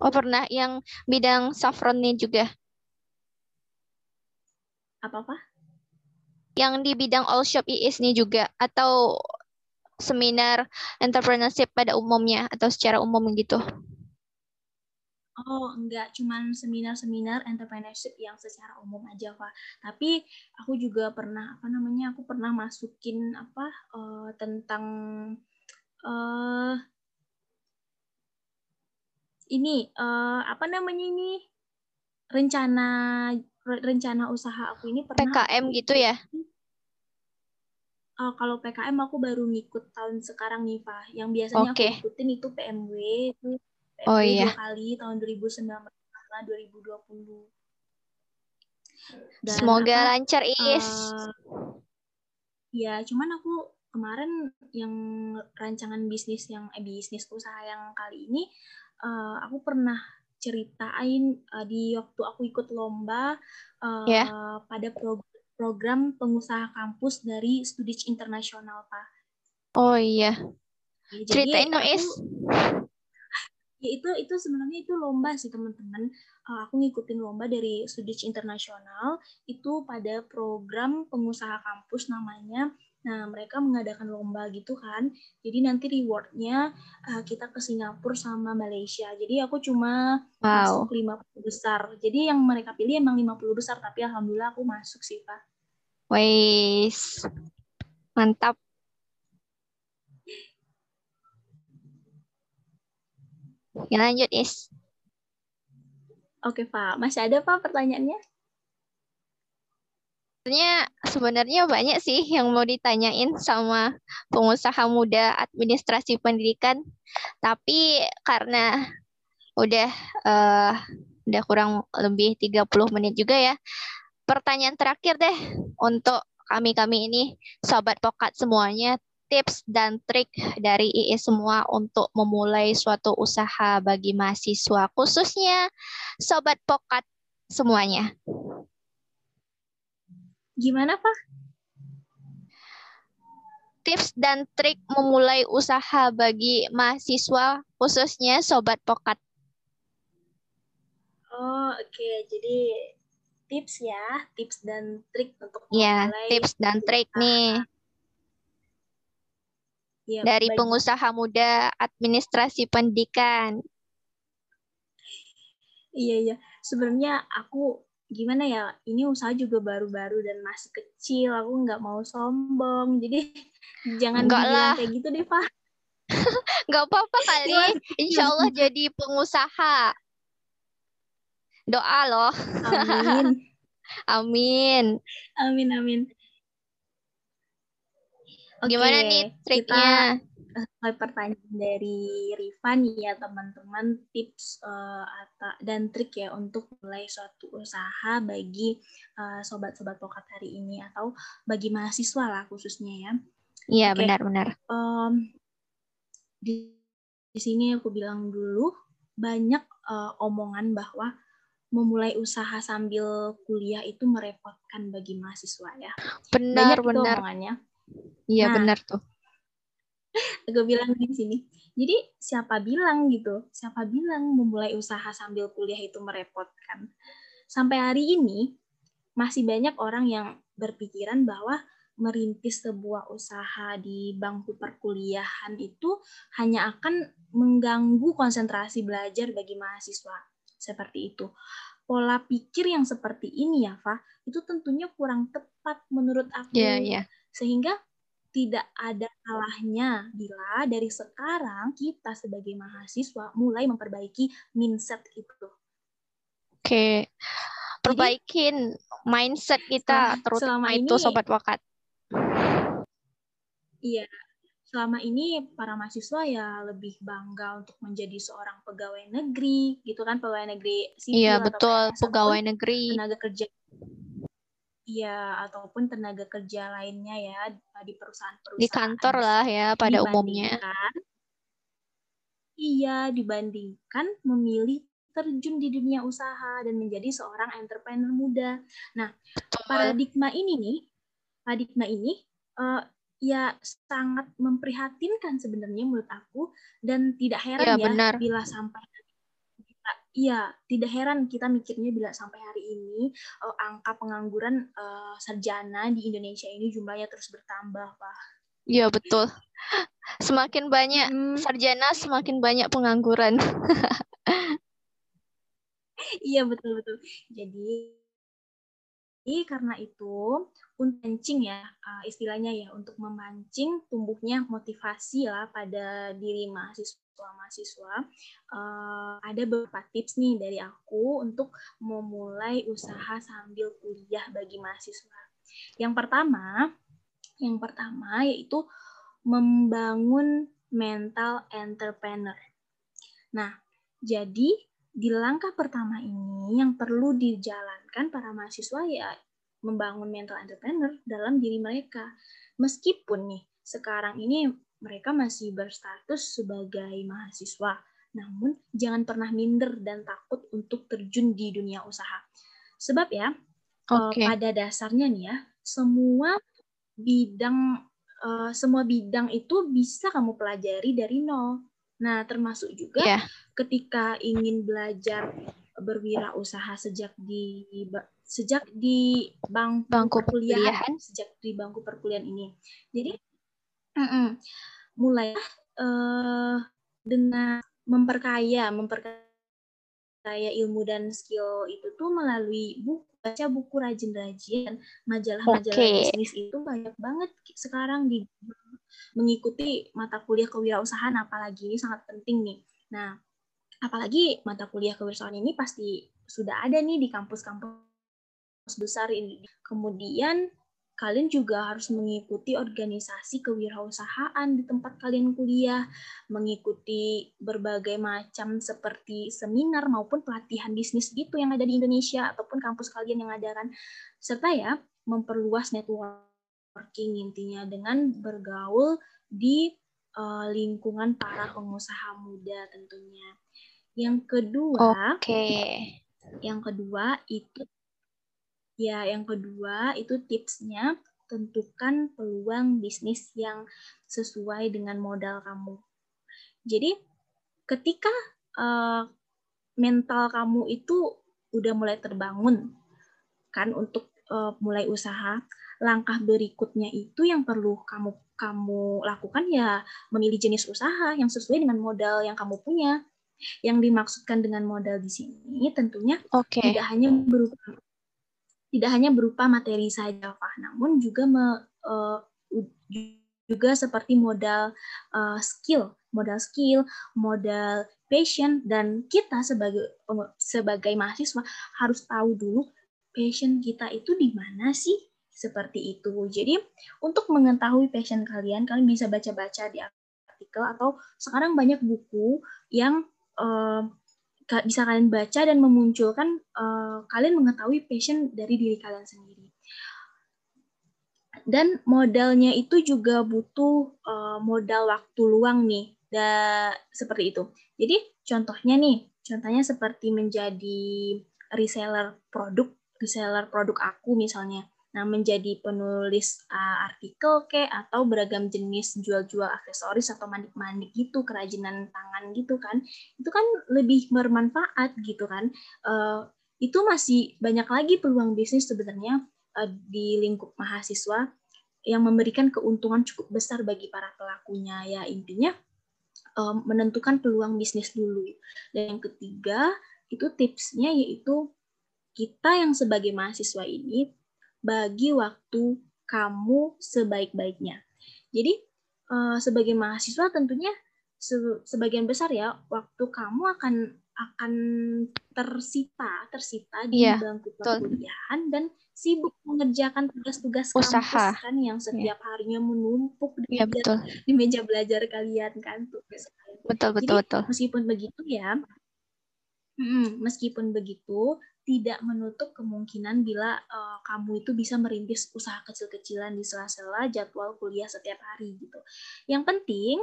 Oh pernah, yang bidang saffronnya juga. Apa pak? Yang di bidang all shop IIS nih juga atau seminar entrepreneurship pada umumnya atau secara umum gitu? Oh, enggak, cuman seminar-seminar entrepreneurship yang secara umum aja, Pak. Tapi aku juga pernah apa namanya? Aku pernah masukin apa uh, tentang uh, ini uh, apa namanya ini rencana rencana usaha aku ini pernah PKM gitu ya? Uh, kalau PKM aku baru ngikut tahun sekarang nih, Pak. Yang biasanya okay. aku ikutin itu PMW itu PMW oh, iya. dua kali tahun 2019 sama 2020. Dan Semoga apa, lancar, Is. Uh, ya, cuman aku kemarin yang rancangan bisnis yang eh, bisnis usaha yang kali ini uh, aku pernah ceritain uh, di waktu aku ikut lomba uh, yeah. pada pro program pengusaha kampus dari Studich Internasional, Pak. Oh iya. Ya, Ceritain dong, Is. Ya itu itu sebenarnya itu lomba sih teman-teman. Uh, aku ngikutin lomba dari Studich Internasional itu pada program pengusaha kampus namanya Nah, mereka mengadakan lomba gitu kan. Jadi nanti rewardnya uh, kita ke Singapura sama Malaysia. Jadi aku cuma Wow. masuk 50 besar. Jadi yang mereka pilih emang 50 besar, tapi alhamdulillah aku masuk sih, Pak. Wais. Mantap. Ya, lanjut, Is. Oke, Pak. Masih ada, Pak, pertanyaannya? Sebenarnya sebenarnya banyak sih yang mau ditanyain sama pengusaha muda administrasi pendidikan, tapi karena udah eh, udah kurang lebih 30 menit juga ya. Pertanyaan terakhir deh untuk kami-kami ini sobat pokat semuanya, tips dan trik dari IE semua untuk memulai suatu usaha bagi mahasiswa khususnya sobat pokat semuanya. Gimana, Pak? tips dan trik memulai usaha bagi mahasiswa khususnya sobat pokat. Oh, oke. Jadi tips ya, tips dan trik untuk Ya, memulai tips dan trik nih ya, dari bagi- pengusaha muda administrasi pendidikan. Iya, iya. Sebenarnya aku gimana ya, ini usaha juga baru-baru dan masih kecil. Aku nggak mau sombong. Jadi jangan dibilang lah. kayak gitu deh, Pak. Nggak apa-apa kali, insya Allah jadi pengusaha. Doa loh, Amin. amin. Amin, amin. Oke, Gimana nih kita triknya? mulai pertanyaan dari Rifan ya teman-teman tips eh, atau dan trik ya untuk mulai suatu usaha bagi eh, sobat-sobat pokat hari ini atau bagi mahasiswa lah khususnya ya. Iya, Oke. benar-benar. Em, di, di sini aku bilang dulu banyak eh, omongan bahwa memulai usaha sambil kuliah itu merepotkan bagi mahasiswa ya. Banyak itu Benar-benar. omongannya. Iya, Nah, benar tuh. Gue bilang di sini. Jadi siapa bilang gitu? Siapa bilang memulai usaha sambil kuliah itu merepotkan? Sampai hari ini masih banyak orang yang berpikiran bahwa merintis sebuah usaha di bangku perkuliahan itu hanya akan mengganggu konsentrasi belajar bagi mahasiswa. Seperti itu. Pola pikir yang seperti ini ya, Fa, itu tentunya kurang tepat menurut aku Iya, iya. sehingga tidak ada salahnya bila dari sekarang kita sebagai mahasiswa mulai memperbaiki mindset itu. Oke. Perbaikin mindset kita, terutama selama itu ini- sobat wakat. Iya, selama ini para mahasiswa ya lebih bangga untuk menjadi seorang pegawai negeri, gitu kan, pegawai negeri sipil Iya, betul. Pegawai negeri. tenaga kerja. Iya, ataupun tenaga kerja lainnya ya di perusahaan-perusahaan. Di kantor lah ya, pada umumnya. Iya, dibandingkan memilih terjun di dunia usaha dan menjadi seorang entrepreneur muda. Nah, Betul. paradigma ini nih, paradigma ini eh, ya sangat memprihatinkan sebenarnya menurut aku dan tidak heran Iya, ya benar. bila sampai Iya, tidak heran kita mikirnya bila sampai hari ini eh, angka pengangguran eh, sarjana di Indonesia ini jumlahnya terus bertambah, Pak. Iya, betul. Semakin banyak Hmm, sarjana, semakin banyak pengangguran. Iya betul betul. Jadi jadi karena itu untuk mancing ya uh, istilahnya ya untuk memancing tumbuhnya motivasi lah pada diri mahasiswa mahasiswa uh, ada beberapa tips nih dari aku untuk memulai usaha sambil kuliah bagi mahasiswa. Yang pertama, yang pertama yaitu membangun mental entrepreneur. Nah, jadi di langkah pertama ini yang perlu dijalankan para mahasiswa ya membangun mental entrepreneur dalam diri mereka. Meskipun nih sekarang ini mereka masih berstatus sebagai mahasiswa, namun jangan pernah minder dan takut untuk terjun di dunia usaha. Sebab ya eh, Oke. pada dasarnya nih ya semua bidang eh, semua bidang itu bisa kamu pelajari dari nol. Nah, termasuk juga Iya. ketika ingin belajar berwirausaha sejak di sejak di bangku, Bangku perkuliahan, perkuliahan. sejak di bangku perkuliahan ini. Jadi mm-mm, mulai eh dengan memperkaya, memperkaya ilmu dan skill itu tuh melalui buku, baca buku rajin-rajin, majalah-majalah Oke. bisnis itu banyak banget sekarang di mengikuti mata kuliah kewirausahaan apalagi ini sangat penting nih. Nah, apalagi mata kuliah kewirausahaan ini pasti sudah ada nih di kampus-kampus besar ini. Kemudian kalian juga harus mengikuti organisasi kewirausahaan di tempat kalian kuliah, mengikuti berbagai macam seperti seminar maupun pelatihan bisnis gitu yang ada di Indonesia ataupun kampus kalian yang ada kan. Serta ya memperluas networking intinya dengan bergaul di eh, lingkungan para pengusaha muda tentunya. Yang kedua, Oke. yang kedua itu ya yang kedua itu tipsnya tentukan peluang bisnis yang sesuai dengan modal kamu. Jadi ketika eh, mental kamu itu udah mulai terbangun kan untuk eh, mulai usaha, langkah berikutnya itu yang perlu kamu kamu lakukan ya memilih jenis usaha yang sesuai dengan modal yang kamu punya. Yang dimaksudkan dengan modal di sini tentunya Oke. tidak hanya berupa tidak hanya berupa materi saja, Pak, namun juga me- eh, u- juga seperti modal eh, skill, modal skill, modal passion dan kita sebagai sebagai mahasiswa harus tahu dulu passion kita itu di mana sih? Seperti itu. Jadi, untuk mengetahui passion kalian, kalian bisa baca-baca di artikel atau sekarang banyak buku yang ka- bisa kalian baca dan memunculkan eh, kalian mengetahui passion dari diri kalian sendiri. Dan modalnya itu juga butuh eh, modal waktu luang nih, da, seperti itu. Jadi contohnya nih, contohnya seperti menjadi reseller produk, reseller produk aku misalnya. Nah, menjadi penulis uh, artikel kayak atau beragam jenis jual-jual aksesoris atau mandik-mandik gitu, kerajinan tangan gitu kan. Itu kan lebih bermanfaat gitu kan. Uh, itu masih banyak lagi peluang bisnis sebenarnya uh, di lingkup mahasiswa yang memberikan keuntungan cukup besar bagi para pelakunya. Ya, intinya um, menentukan peluang bisnis dulu. Dan yang ketiga, itu tipsnya yaitu kita yang sebagai mahasiswa ini bagi waktu kamu sebaik-baiknya. Jadi eh, sebagai mahasiswa tentunya se- sebagian besar ya waktu kamu akan akan tersita tersita di Iya, bangku betul. perkuliahan dan sibuk mengerjakan tugas-tugas kampus kan yang setiap harinya menumpuk di Iya, meja, betul. di meja belajar kalian kan tugas kalian. Betul, betul, Jadi betul. meskipun begitu ya, meskipun begitu tidak menutup kemungkinan bila eh, kamu itu bisa merintis usaha kecil-kecilan di sela-sela jadwal kuliah setiap hari gitu. Yang penting,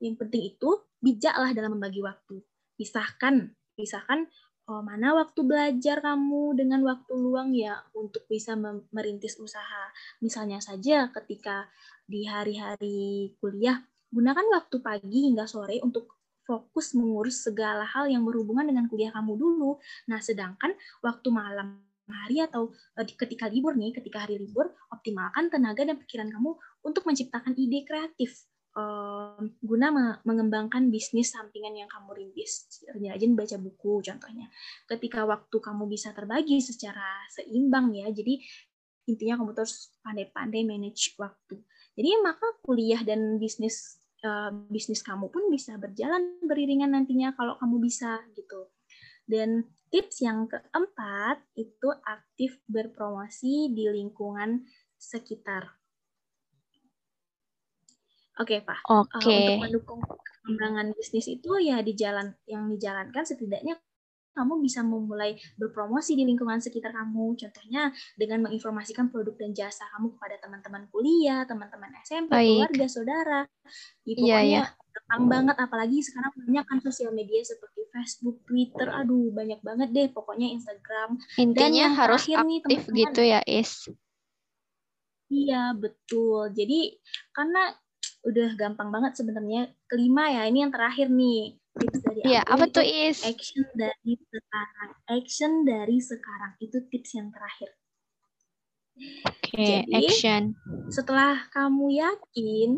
yang penting itu bijaklah dalam membagi waktu. Pisahkan, pisahkan oh, mana waktu belajar kamu dengan waktu luang ya untuk bisa merintis usaha. Misalnya saja ketika di hari-hari kuliah gunakan waktu pagi hingga sore untuk fokus mengurus segala hal yang berhubungan dengan kuliah kamu dulu. Nah, sedangkan waktu malam hari atau eh, ketika libur nih, ketika hari libur, optimalkan tenaga dan pikiran kamu untuk menciptakan ide kreatif eh, guna me- mengembangkan bisnis sampingan yang kamu rintis. Rajin baca buku contohnya. Ketika waktu kamu bisa terbagi secara seimbang ya, jadi intinya kamu terus pandai-pandai manage waktu. Jadi maka kuliah dan bisnis bisnis kamu pun bisa berjalan beriringan nantinya kalau kamu bisa gitu. Dan tips yang keempat itu aktif berpromosi di lingkungan sekitar. Oke, Pak. Uh, Oke. untuk mendukung pengembangan bisnis itu ya di jalan yang dijalankan setidaknya kamu bisa memulai berpromosi di lingkungan sekitar kamu. Contohnya dengan menginformasikan produk dan jasa kamu kepada teman-teman kuliah, teman-teman SMP, Baik. keluarga, saudara. Ya, Iya, pokoknya gampang banget apalagi sekarang banyak kan sosial media seperti Facebook, Twitter, aduh banyak banget deh pokoknya Instagram. Intinya yang harus terakhir nih, aktif teman-teman. gitu ya, Is. Iya, betul. Jadi karena udah gampang banget sebenarnya. Kelima ya, ini yang terakhir nih. Iya, aku apa itu tuh Is? action dari sekarang. Action dari sekarang itu tips yang terakhir. Oke, Jadi, action. Setelah kamu yakin,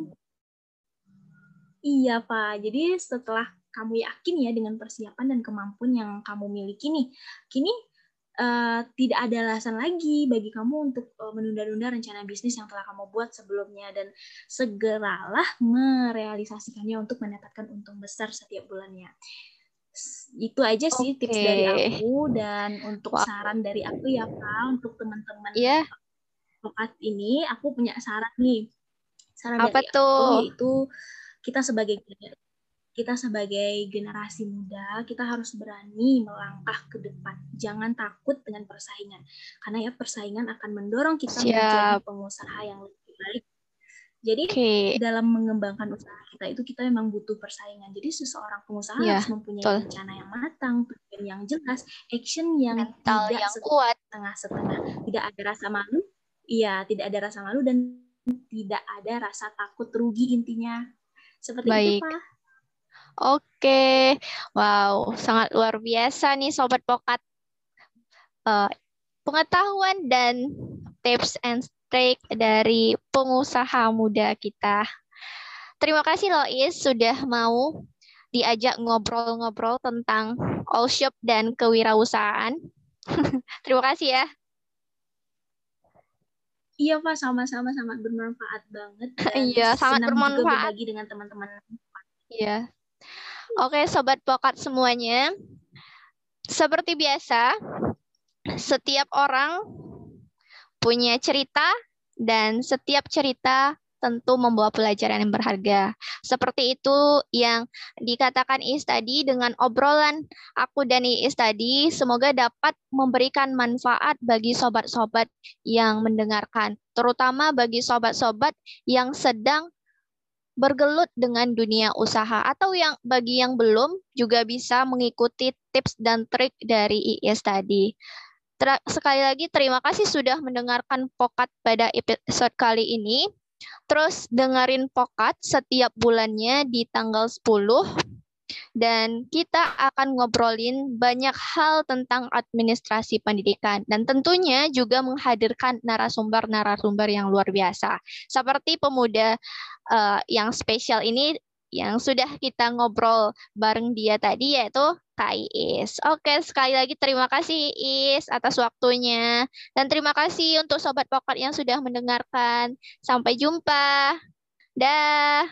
iya Pak. Jadi setelah kamu yakin ya dengan persiapan dan kemampuan yang kamu miliki nih, kini eh, tidak ada alasan lagi bagi kamu untuk eh, menunda-nunda rencana bisnis yang telah kamu buat sebelumnya dan segeralah merealisasikannya untuk mendapatkan untung besar setiap bulannya. Itu aja sih tips Oke. dari aku dan untuk Wow. saran dari aku ya Pak untuk teman-teman advokat ini aku punya saran nih. Saran apa dari aku tuh? yaitu kita sebagai kita sebagai generasi muda, kita harus berani melangkah ke depan. Jangan takut dengan persaingan. Karena ya persaingan akan mendorong kita menjadi Siap. pengusaha yang lebih baik. Jadi Oke, dalam mengembangkan usaha kita itu kita memang butuh persaingan. Jadi seseorang pengusaha Iya, harus mempunyai betul. rencana yang matang, tujuan yang jelas, action yang mental tidak yang kuat. setengah-setengah. Tidak ada rasa malu, iya tidak ada rasa malu dan tidak ada rasa takut rugi intinya. Seperti Baik. itu, Pak. Oke, wow, sangat luar biasa nih Sobat Pokat. Eh, pengetahuan dan tips and trick dari pengusaha muda kita. Terima kasih loh Is sudah mau diajak ngobrol-ngobrol tentang all shop dan kewirausahaan. Terima kasih ya. Iya, Pak, sama-sama sangat bermanfaat banget Iya, sangat bermanfaat. berbagi dengan teman-teman. Iya. Oke, sobat pokat semuanya. Seperti biasa, setiap orang punya cerita dan setiap cerita tentu membawa pelajaran yang berharga. Seperti itu yang dikatakan Is tadi dengan obrolan aku dan Iis tadi, semoga dapat memberikan manfaat bagi sobat-sobat yang mendengarkan, terutama bagi sobat-sobat yang sedang bergelut dengan dunia usaha atau yang bagi yang belum juga bisa mengikuti tips dan trik dari IIS tadi. Ter- sekali lagi terima kasih sudah mendengarkan Pokat pada episode kali ini. Terus dengerin Pokat setiap bulannya di tanggal 10 dan kita akan ngobrolin banyak hal tentang administrasi pendidikan dan tentunya juga menghadirkan narasumber-narasumber yang luar biasa. Seperti pemuda eh, yang spesial ini yang sudah kita ngobrol bareng dia tadi yaitu Kak Iis. Oke, sekali lagi terima kasih Iis atas waktunya dan terima kasih untuk sobat pokat yang sudah mendengarkan. Sampai jumpa. Dah.